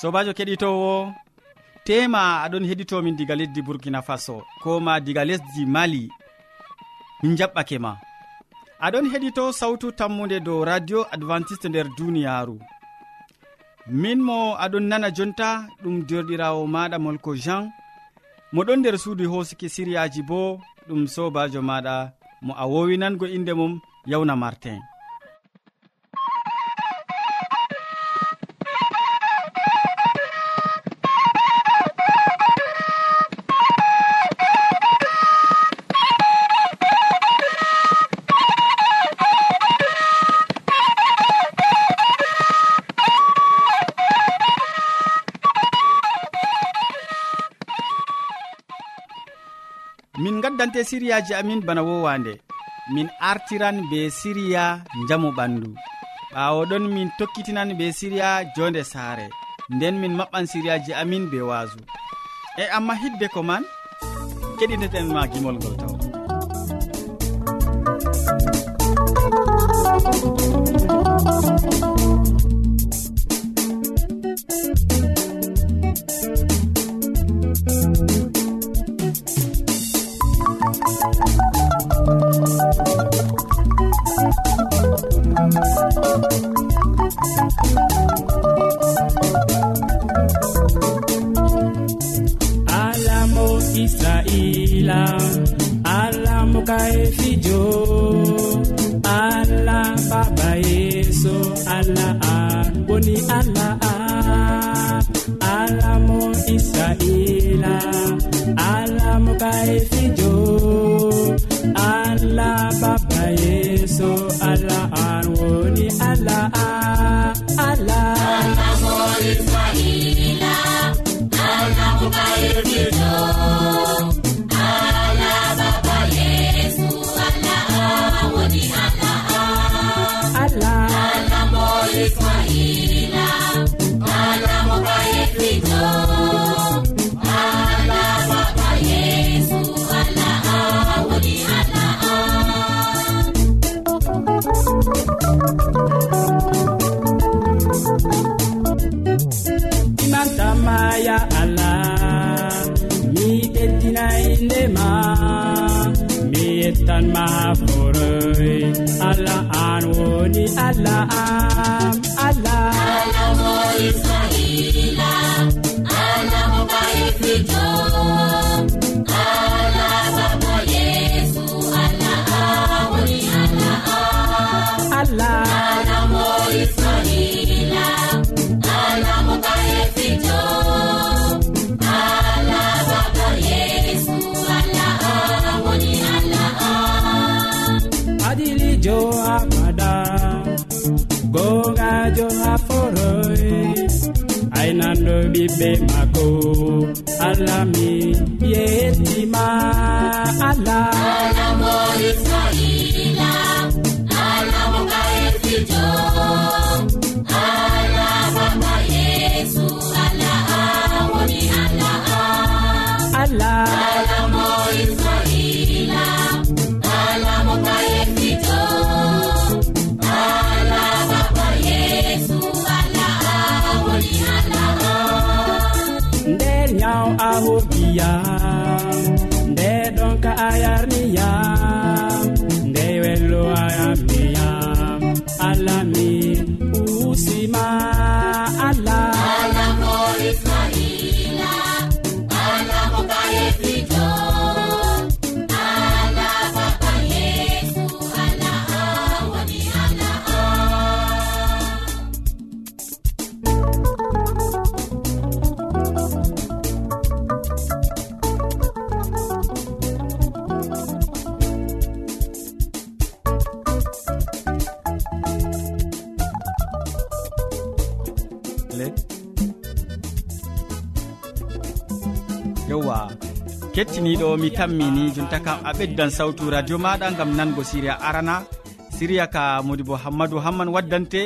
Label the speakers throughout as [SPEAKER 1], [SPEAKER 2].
[SPEAKER 1] sobajo keɗitowo tema aɗon heɗitomin diga lesdi burkina faso ko ma diga lesdi mali. Min jaɓɓake ma. Aɗon heɗito sawtu tammude dow radio adventiste nder duniyaru min mo aɗon nana jonta ɗum derɗirawo maɗa molko jean. Moɗon nder suudu hosuki siriyaji bo ɗum sobajo maɗa mo a wowinango inde mum yawna martin. siriyaji amin bana wowande. Min artiran be siriya jamu ɓandu. Ɓawo ɗon min tokkitinan be siriya jonde saare. Nden min maɓɓan siriyaji amin be waasu e amma hidde ko man keɗiteɗen ma gimol ngol taw
[SPEAKER 2] allah. am bakajo haforoy aynanɗo ɓiɓɓe mako allah mi yettima allah Allah
[SPEAKER 1] kettiniɗo mi tammini jonta kam a ɓeddan sawtu radio maɗa gam nango siriya arana. Siriya ka modibo hammadou hamman waddante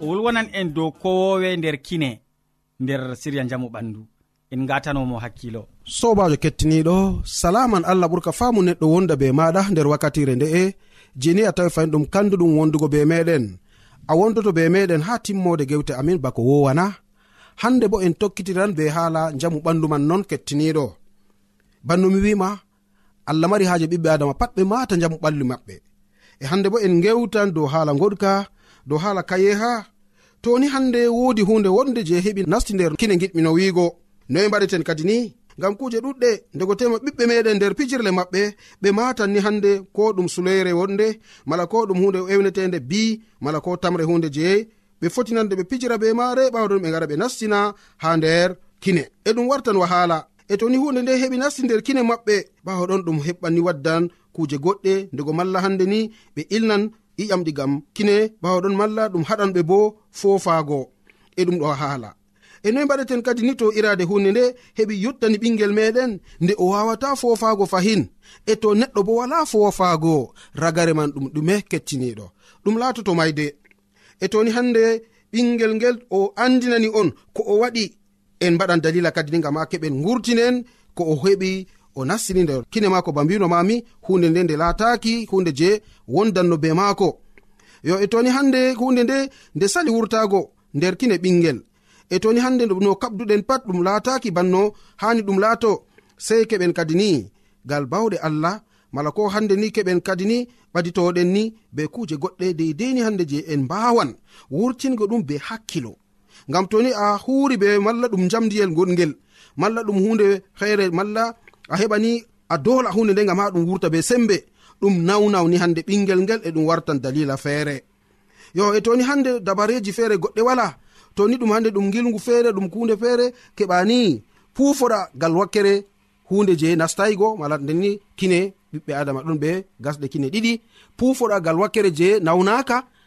[SPEAKER 1] o wolwonan en dow kowowe nder kine nder siriya jamu ɓandu. En gatanomo hakkilo.
[SPEAKER 3] Sobajo kettiniɗo salaman allah ɓurka faamu neɗɗo wonda be maɗa nder wakkatire nde'e jeni a tawi fayin ɗum kanduɗum wondugo be meɗen. A wondoto be meɗen ha timmode gewte amin bako wowana hande bo en tokkitiran be haala jamu ɓandu man non kettiniɗo. banno mi wima allah mari haaje ɓiɓɓe adama pat ɓe mata jamu ɓalli maɓɓe. E hande bo en gewtan dow haala goɗka dow haala kayeha toni hande wodi hunde wonde je heɓi nasti nder kine giɗmino wiigo. Noyi e mbaɗeten kadi ni ngam kuje ɗuɗɗe ndego tema ɓiɓɓe meɗen nder pijirle maɓɓe ɓe matan ni hande ko ɗum suloyre wonde mala ko ɗum hunde ewnetende bi mala ko tamre hunde jeeyi ɓe fotinande ɓe pijira be mare ɓawaɗon ɓe gara ɓe nastina ha nder kine. E ɗum wartan wahala e toni hunde nde heɓi nasti nder kine maɓɓe ɓawo ɗon ɗum heɓɓanni waddan kuje goɗɗe ndego malla hande ni ɓe ilnan ƴiƴamɗi gam kine ɓawo ɗon malla ɗum haɗan ɓe bo fofaago. E ɗum ɗo haala. E noyi mbaɗeten kadi ni to irade hunde nde heɓi yottani ɓingel meɗen nde o wawata fofaago fahin. E to neɗɗo bo wala fofaago ragare man ɗum ɗume kettiniɗo ɗum laatoto mayde e toni hande ɓingel ngel o andinani on ko o waɗi en mbaɗan dalila kadi ni gam ha keɓen gurtinen ko o heɓi o nastini nder kine maako ba mbino mami hunde nde nde laataki hunde je wondanno be maako. Yo e toni hande hunde nde nde sali wurtago nder kine ɓingel e toni hande no kabduɗen pat ɗum laataki banno hani ɗum laato sei keɓen kadi ni. Gal bawɗe allah mala ko hande ni keɓen kadi ni ɓaditoɗen ni be kuje goɗɗe deideni hande je en mbawan wurtingo ɗum be hakkilo. ngam toni a huri be malla ɗum jamdiyel goɗgel malla ɗum hunde feere malla a heɓani a dola hunde nde gam ha ɗum wurta be sembe ɗum nawnawni hande ɓingel ngel e ɗum wartan dalila feere. Yo e toni hande dabareji feere goɗɗe wala toni ɗum hande ɗum gilgu feere ɗum kunde feere keɓani pufoɗa gal wakkere hunde je nastaygo mala ndeni kine ɓiɓɓe adama ɗon ɓe gasɗe kine ɗiɗi pufoɗa gal wakkere je nawnaka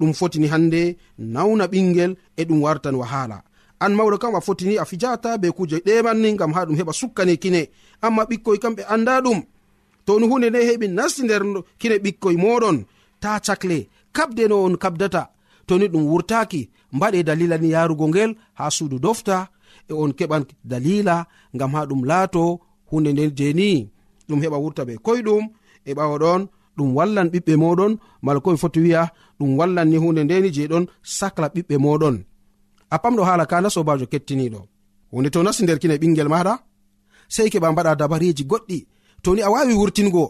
[SPEAKER 3] ɗum fotini hande nawna ɓingel e ɗum wartan wahala. An mawɗo kam a fotini a fijata be kuje ɗemanni gam ha ɗum heɓa sukkane kine. Amma ɓikkoy kam ɓe anda ɗum. To ni hunde nde heɓi nasti nder kine ɓikkoy moɗon ta cakle kabde no on kabdata. To ni ɗum wurtaki mbaɗe dalila ni yarugo ngel ha suudu dofta e on keɓan dalila gam ha ɗum laato. Hunde nde jeni ɗum heɓa wurta be koyɗum e ɓawa ɗon ɗum wallan ɓiɓɓe moɗon mala komi foti wiya ɗum wallan ni hunde ndeni je ɗon sacla ɓiɓɓe moɗon. A pamɗo hala kana sobajo kettiniɗo hunde to nasti nder kine ɓingel maɗa sei keɓa mbaɗa dabareji goɗɗi. To ni a wawi wurtingo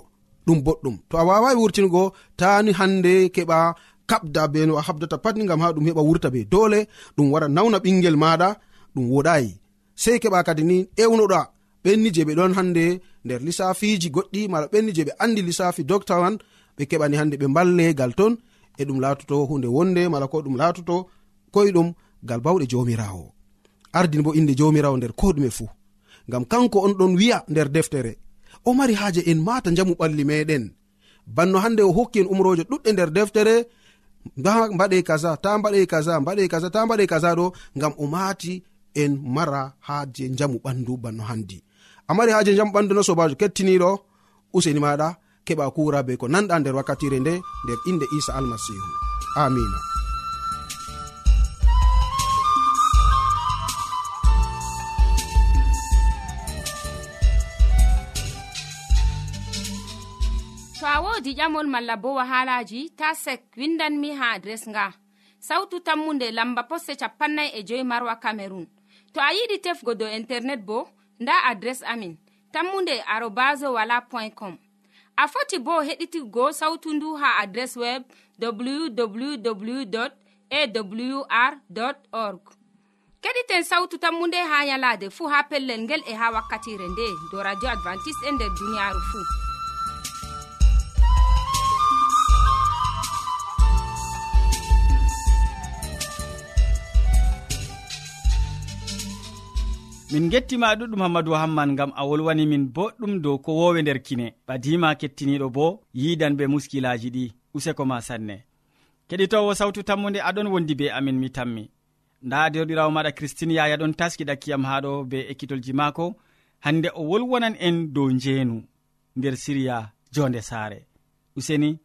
[SPEAKER 3] ɗum boɗɗum. To a wawawi wurtingo tani hande keɓa kabda be no a habdata patni gam ha ɗum heɓa wurta be. Dole ɗum wara nauna ɓingel maɗa ɗum woɗayi sei keɓa kadi ni ewnoɗa ɓenni je ɓe ɗon hande nder lissafiji goɗɗi mala ɓenni je ɓe andi lissafi docta man ɓe keɓani hande ɓe mballegal ton e ɗum latoto hunde wonde mala ko ɗum latoto koyɗum gal bawɗe jomirawo ardin bo inde jomirawo nder ko ɗume fuu. Ngam kanko on ɗon wi'a nder deftere o mari haaje en mata jamu ɓalli meɗen banno hande o hokki en umroje ɗuɗɗe nder deftere mbaɗe kaza ta mbaɗe kaza mbaɗe kaza ta mbaɗe kaza ɗo ngam o mati en mara haaje jamu ɓandu banno handi a mari haaje jamu ɓandu no sobajo kettiniɗo useni maɗa keɓa kura be ko nanɗa nder wakkatire nde nder inde isa almasihu. Amina.
[SPEAKER 2] To a wodi ƴamol malla bo wahalaji ta sek windanmi ha adres nga. Sautu tammunde lamba posse capannay e joyi marwa camerun to a yiɗi tefgo dow internet bo nda adres amin tammunde arobas wala point com. A foti bo heɗitigo sautu ndu ha adres web www awr org. Keɗiten sautu tammu nde ha nyalade fuu ha pellel ngel e ha wakkatire nde do radio advantice'e e nder duniyaru fuu
[SPEAKER 1] min gettima ɗuɗɗum hammadou hamman gam a wolwani min boɗɗum dow ko wowe nder kine. Ɓadima kettiniɗo bo yidan be muskilaji ɗi useko ma sanne. Keɗitowo sawtu tammude aɗon wondi be amin mi tammi. Nda derɗirawo maɗa christine yaya ɗon taski ɗakkiyam haɗo be ekkitolji maako. Hande o wolwonan en dow njeenu nder siriya jonde saare. Useni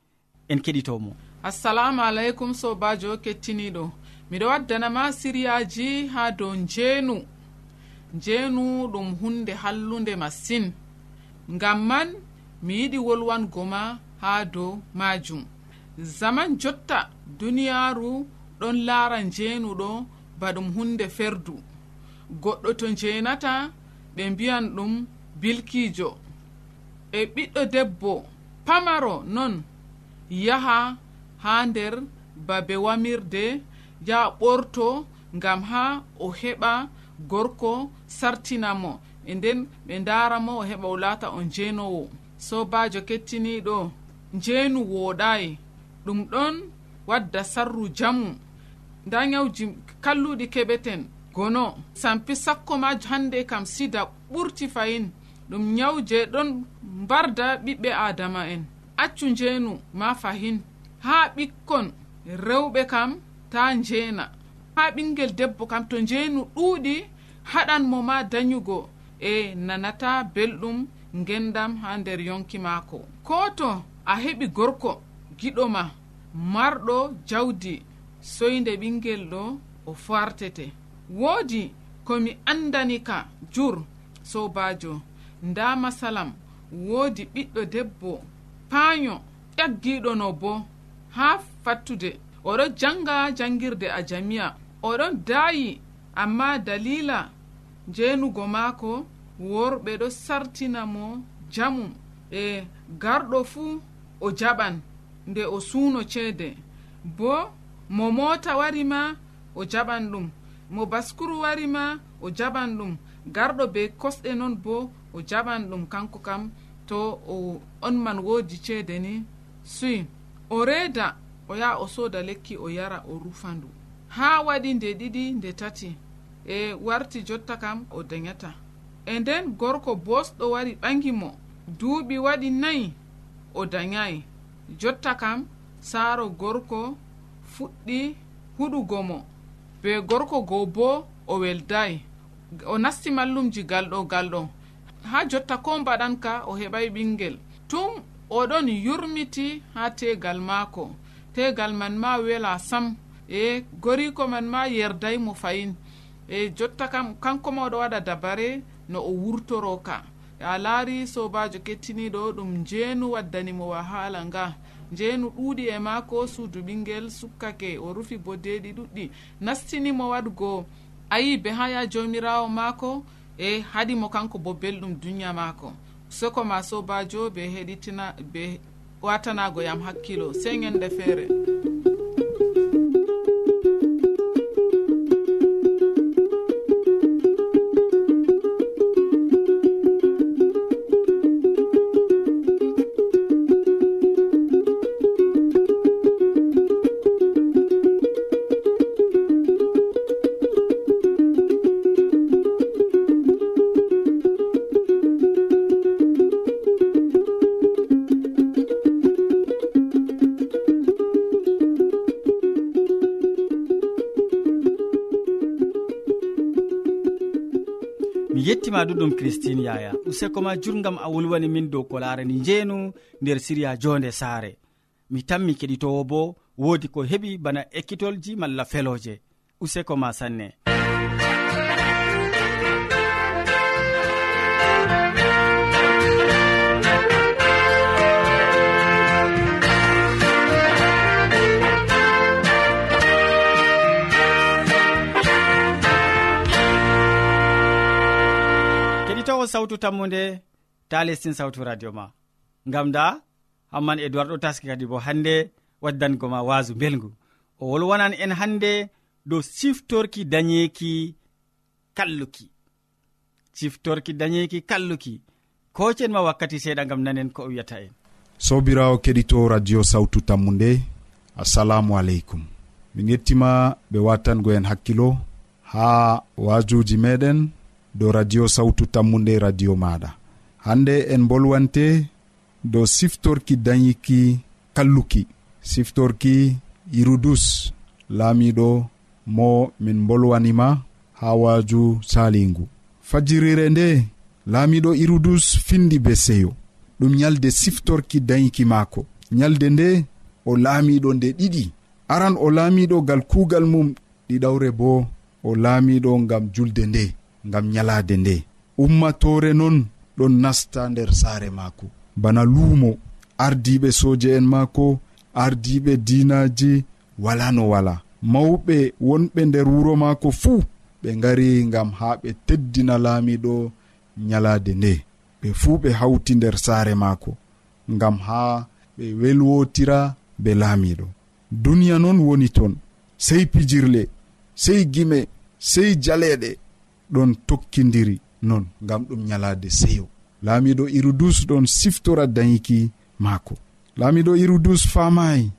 [SPEAKER 1] en keɗitomo.
[SPEAKER 4] Assalamu aleykum sobajo kettiniɗo. Miɗo waddanama siriyaji ha dow njeenu. njeenu ɗum hunde hallunde masin ngam man mi yiɗi wolwango ma haa dow maajum. Zaman jotta duniyaaru ɗon laara njeenuɗo ba ɗum hunde ferdu. Goɗɗo to njeenata ɓe mbiyan ɗum bilkiijo. E ɓiɗɗo debbo pamaro non yaha haa nder babe wamirde yaha ɓorto ngam haa o heɓa gorko sartinamo. E nden ɓe daramo o heɓa o laata on jeenowo sobajo kettiniɗo njeenu wooɗayi ɗum ɗon wadda sarru jamu. Nda nyawji kalluɗi keɓeten gono. Sampi sakko ma hande kam sida ɓurti fayin. Ɗum nyawu je ɗon mbarda ɓiɓɓe adama en. Accu njeenu ma fahin. Ha ɓikkon rewɓe kam ta njeena ha ɓingel debbo kam to njeenu ɗuuɗi haɗan mo ma dayugo e nanata belɗum ngendam ha nder yonki maako. Ko to a heɓi gorko giɗoma marɗo jawdi soyde ɓingel ɗo o fartete. Woodi komi andani ka jur sobajo nda masalam woodi ɓiɗɗo debbo paayo ƴaggiɗono bo ha fattude. Oɗo janga jangirde a jamiya. oɗon daayi amma dalila jeenugo maako worɓe ɗo sartina mo jamum e garɗo fuu o jaɓan nde o suuno ceede. Bo mo moota wari ma o jaɓan ɗum. Mo baskuru wari ma o jaɓan ɗum. Garɗo be kosɗe noon bo o jaɓan ɗum kanko kam. To o on man woodi ceede ni suyi o reeda o yaha o sooda lekki o yara o rufa ndu ha waɗi nde ɗiɗi nde tati. E warti jotta kam o dayata e nden gorko bosɗo wari ɓangi mo. Duuɓi waɗi nayi o dayayi jotta kam saaro gorko fuɗɗi huɗugo mo. Be gorko goo bo o weldayi o nasti mallumji galɗo galɗo. Ha jotta ko mbaɗan ka o heɓay ɓingel. Tum oɗon yurmiti ha tegal maako. Tegal man ma wela sam. e goriko man ma yerday mo fayin. E jotta kam kanko ma oɗo waɗa dabare no o wurtoro ka. A laari sobajo kettiniɗo ɗum njeenu waddanimo wahala nga. Njeenu ɗuuɗi e maako suudu ɓingel sukkake o rufi bodeɗi ɗuɗɗi nastinimo waɗugo ayibe ha ya jomirawo maako e haɗimo kanko bo belɗum duniya maako. Soko ma sobajo be heɗitina be watanago yam hakkilo. Sey ñande feere.
[SPEAKER 1] sawtima ɗuɗum christine yaya. Useko ma jurgam a wolwani min dow ko larani njeenu nder siriya jonde saare. Mi tammi keɗitowo bo woodi ko heɓi bana ekkitolji malla feloje useko ma sanne. sawtu tammude ta lestin sawtu radio ma. Ngam da hamman edoird ɗo taski kadi bo hannde waddango ma wasu belgu o wolwanan en hannde dow siftorki dañeeki kalluki. Siftorki dañeeki kalluki. Kocen ma wakkati seeɗa gam nanen ko o wiyata en.
[SPEAKER 5] Sobirawo keɗito radio sawtu tammu nde assalamu aleykum. Min yettima ɓe watango en hakkilo ha wajuji meɗen dow radio sawtu tammude radio maɗa. Hande en bolwante dow siftorki dañiki kalluki. Siftorki hirudus laamiɗo mo min bolwanima ha waaju salingu fajirire nde laamiɗo hirudus findi be seyo. Ɗum nyalde siftorki dayiki maako. Nyalde nde o laamiɗo nde ɗiɗi. Aran o laamiɗo gal kuugal mum ɗiɗawre bo o laamiɗo ngam julde nde. ngam nyalaade nde. Ummatore non ɗon nasta nder saare maako. Bana luumo ardiɓe soje en maako ardiɓe dinaji wala no wala. Mawɓe wonɓe nder wuro maako fuu ɓe ngari ngam haa ɓe teddina laamiɗo nyalaade nde. Ɓe fuu ɓe hawti nder saare maako ngam haa ɓe welwotira be laamiɗo duniya noon woni toon sey pijirle sey gime sey jaleɗe ɗon tokkidiri non ngam ɗum ñalaade seyo. Laamiɗo irudus ɗon siftora dayiki maako. Laamiɗo irudus famayi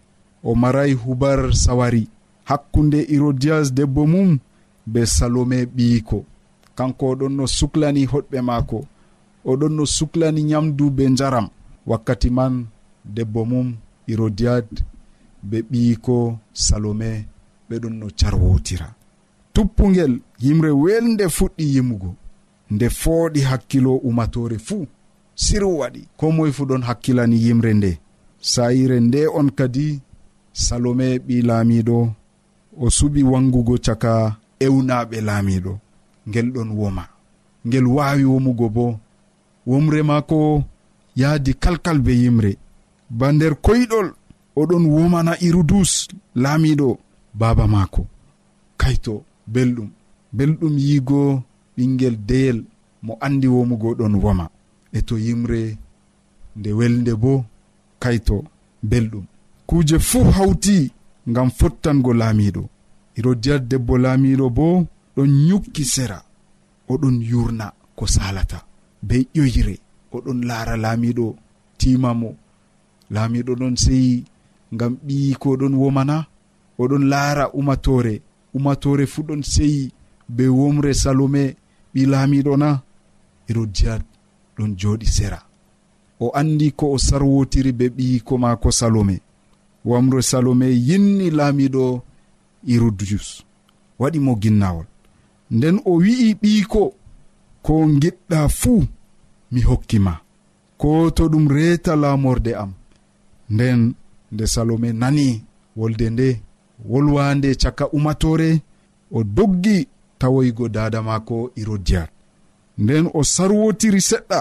[SPEAKER 5] o maray hubar sawari. Hakkunde irodias debbo mum be salome ɓiyiko. Kanko oɗon no suklani hoɗɓe maako. Oɗon no suklani nyamdu be njaram. Wakkati man debbo mum irodiad be ɓiyiko salome ɓeɗon no carwotira. tuppugel yimre welde fuɗɗi yimugo. Nde fooɗi hakkilo umatore fuu siru waɗi. Ko moye fu ɗon hakkilani yimre nde. Sayire nde on kadi salome ɓi laamiɗo o suɓi wangugo caka ewnaɓe laamiɗo ngel ɗon woma. Ngel wawi womugo bo. Womre maako yaadi kalkal be yimre. Ba nder koyɗol oɗon womana irudus laamiɗo baaba maako. Kayto belɗum. Belɗum yigo ɓingel deyel mo andi womugo ɗon woma. E to yimre nde welde bo kayto belɗum. Kuuje fuu hawti ngam fottango laamiɗo iɗo diyat debbo laamiɗo bo ɗon yukki sera oɗon yurna ko salata be ƴoyre oɗon laara laamiɗo timamo laamiɗo ɗon seyi ngam ɓiyi ko ɗon womana oɗon laara umatore ummatore fuu ɗon seyi be womre salome ɓi laamiɗo na herodiyat ɗon jooɗi sera. O andi ko o sarwotiri be ɓiyiko maako salome. Wamre salome yinni laamiɗo herodiyus waɗi mo ginnawol nden o wi'i ɓiyiko ko giɗɗa fuu mi hokkima ko to ɗum reeta laamorde am. Nden nde salome nani wolde nde wolwande caka umatore o doggi tawoygo dada maako irodiyat nden o sarwotiri seɗɗa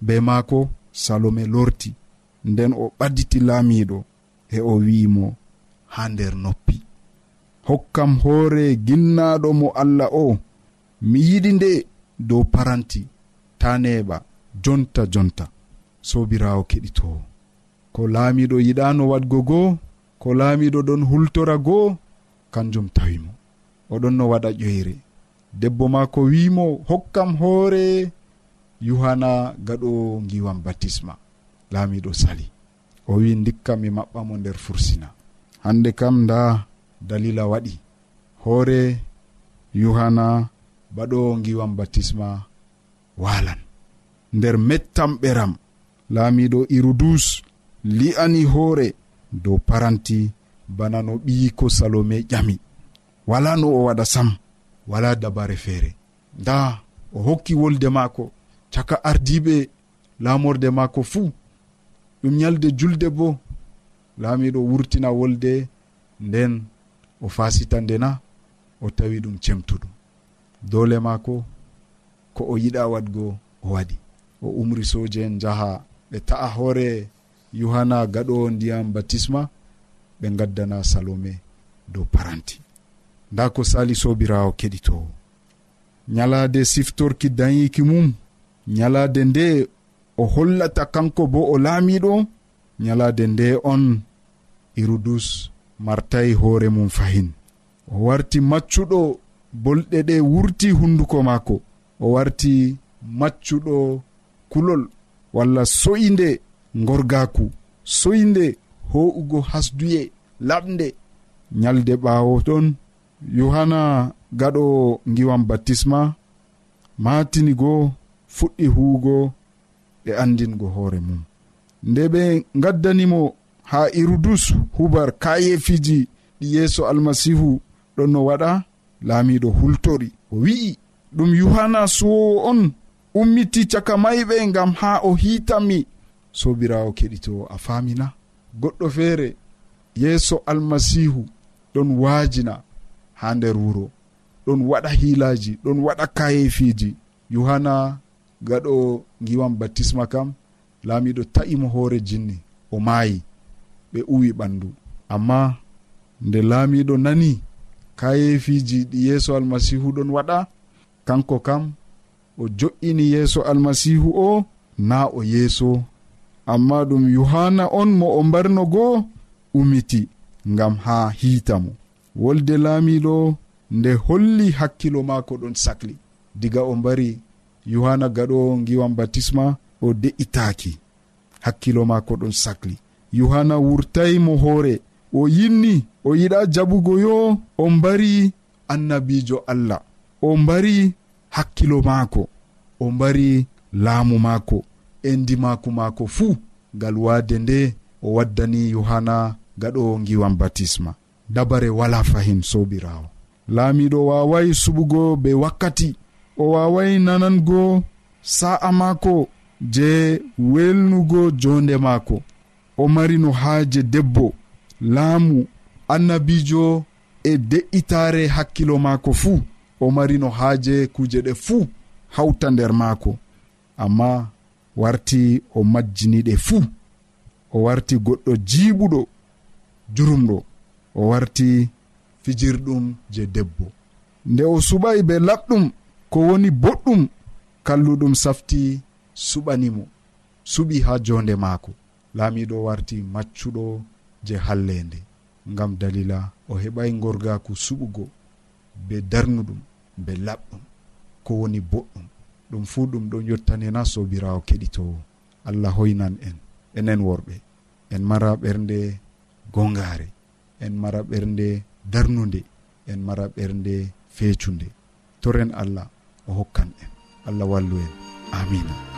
[SPEAKER 5] be maako salome lorti nden o ɓadditi laamiɗo e o wi'imo ha nder noppi. Hokkam hoore ginnaɗo mo allah o mi yiɗi nde dow paranti ta neɓa jonta jonta. Sobirawo keɗitowo ko laamiɗo yiɗano wadgo goo ko laamiɗo ɗon hultora goo kanjum tawimo oɗon no waɗa ƴoyre. Debbo ma ko wimo hokkam hoore. Yuhana gaɗo giwam batisma laamiɗo sali. O wi dikka mi maɓɓamo nder fursina. Hande kam nda dalila waɗi. Hoore yuhana baɗo giwam batisma walan nder mettam ɓeram laamiɗo irudus li'ani hoore. dow paranti bana no ɓiyiko salome ƴami. Wala no o waɗa sam wala dabare feere. Nda o hokki wolde maako caka ardiɓe laamorde maako fuu. Ɗum ñalde julde bo laamiɗo wurtina wolde nden o fasita ndena o tawi ɗum cemtuɗum dole maako ko o yiɗa waɗgo o waɗi. O umri soje en jaha ɓe ta'a hoore yohanna gaɗowo ndiyam batisma ɓe gaddana salome dow paranti. Nda ko sali sobirawo keɗitowo nyalade siftorki dayiki mum nyalade nde o hollata kanko bo o laamiɗo nyalade nde on hirudus martayi hoore mum fahin. O warti maccuɗo bolɗe ɗe wurti hunduko maako. O warti maccuɗo kulol walla so'inde gorgaku soyde ho'ugo hasduye laɓde nyalde ɓawo ɗon yohanna gaɗo giwam baptisma matini goo fuɗɗi huugo ɓe andingo hoore mum. Nde ɓe gaddanimo ha irudus hubar kayefiji ɗi yeeso almasihu ɗon no waɗa laamiɗo hultori. O wi'i ɗum yohanna suwowo on ummiti caka mayɓe ngam ha o hiitami. sobirawo keɗito a famina goɗɗo feere yeeso almasihu ɗon waajina ha nder wuro. Ɗon waɗa hiilaji ɗon waɗa kayefiji yohanna gaɗo giwan baptisma kam laamiɗo ta'imo hoore jinni o maayi ɓe uwi ɓandu amma nde laamiɗo nani kayefiji ɗi yeeso almasihu ɗon waɗa kanko kam o jo'ini yeeso almasihu o na o yeeso amma ɗum yohanna on mo o mbarno goo umiti ngam haa hiita mo. Wolde laamiɗo nde holli hakkilo maako ɗon sahli diga o mbari yohanna gaɗo giwan batisma o de'itaaki. Hakkilo maako ɗon sahli yohanna wurtayi mo hoore. O yinni o yiɗa jaɓugo yo o mbari annabijo allah. O mbari hakkilo maako. O mbari laamu maako. endi maako maako fuu ngal waade nde o waddani yohanna gaɗo giwan batisma. Dabare wala fahin sobirawo laamiɗo waaway suɓugo be wakkati o waaway nanango sa'a maako je welnugo jonde maako. O mari no haaje debbo laamu annabijo e de'itare hakkilo maako fuu. O mari no haaje kuuje ɗe fuu hawta nder maako. Amma warti o majjiniɗe fuu o warti goɗɗo jiiɓuɗo jurumɗo o warti fijirɗum je debbo. Nde o suɓayi be laɓɗum ko woni boɗɗum kalluɗum safti suɓanimo suɓi ha jonde maako. Laamiɗo warti maccuɗo je hallende ngam dalila o heɓay gorgaku suɓugo be darnuɗum be laɓɗum ko woni boɗɗum. ɗum fuu ɗum ɗon yottanena sobirawo keɗitowo. Allah hoynan en enen worɓe. En mara ɓernde gongare en mara ɓernde darnude en mara ɓernde feecunde. Toren allah o hokkan en. Allah wallu en. Amina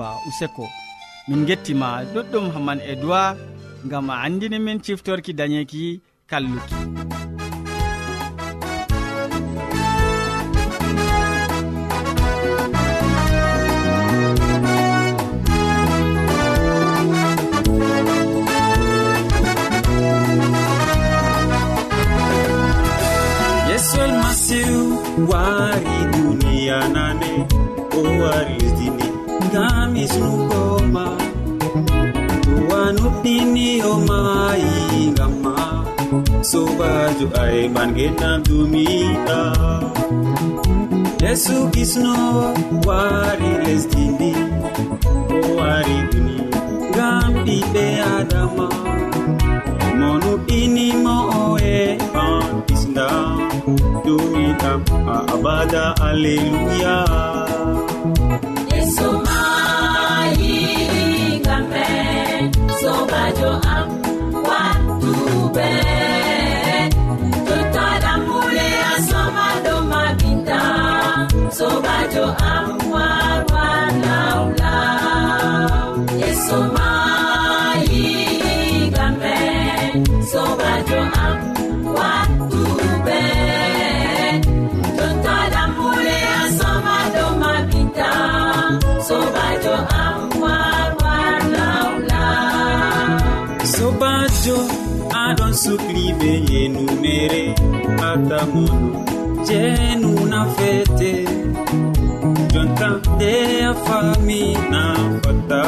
[SPEAKER 1] hamwa useko. Min gettima ɗuɗɗum hamman e duwa gam a andini min ciftorki dañeki kalluki.
[SPEAKER 6] Yesu almasihu wari duniya nane o wari dini ngam hisnugoma towanuɗɗini o maayi ngam ma. Sobajo ayɓangenam dumiɗa yesu kisno wari lesdi ndi o wari duni ngam ɓiɓɓe adama. Monuɗɗinimo o an kisda dumiɗam a abada alleluya.
[SPEAKER 2] Yeso ma sobajo
[SPEAKER 6] aɗon sukli be yenumere atamono jenuna fete. jonta nde a fami na fata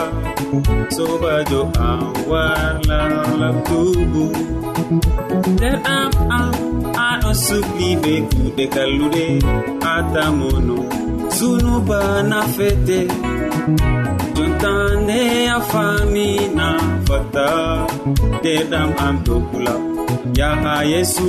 [SPEAKER 6] sobajo am wala labtugu nder am am aɗo sukli be kuɗe kalluɗe. Atamono sunuba nafete jonta nde a fami na fata nderɗam am dokula yaha yesu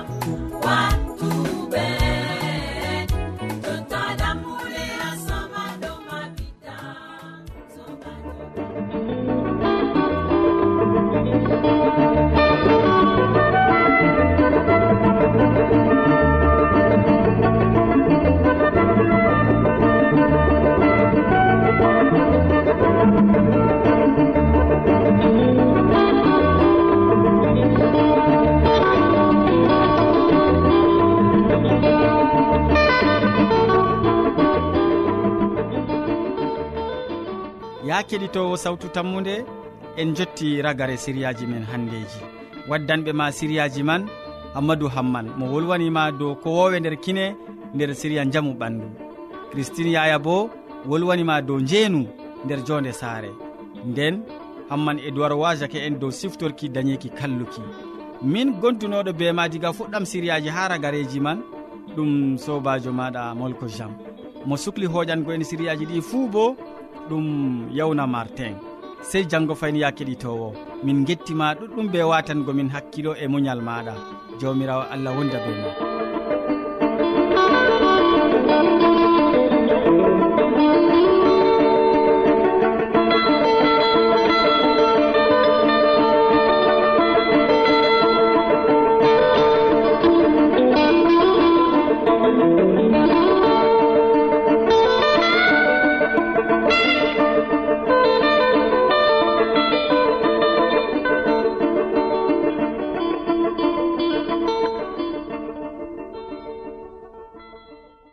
[SPEAKER 1] keɗitowo sawtu tammude en jotti ragare siriyaji men handeji. Waddanɓe ma siriyaji man hammadou hamman mo wolwanima dow ko wowe nder kine nder siriya jaamu ɓandu. Christine yaya bo wolwanima dow jeenu nder jonde saare. Nden hamman edoird duwar wajake en dow siftorki dañeki kalluki. Min gondunoɗo be ma diga fuɗɗam siriyaji ha ragareji man ɗum sobajo maɗa molko jam. Mo sukli hoƴango en siriyaji ɗi fuu bo ɗum yawna martin. Sey janggo fayni ya keɗitowo min gettima ɗuɗɗum be watangomin hakkilo e muñal maɗa jawmirawo allah wonda be ma.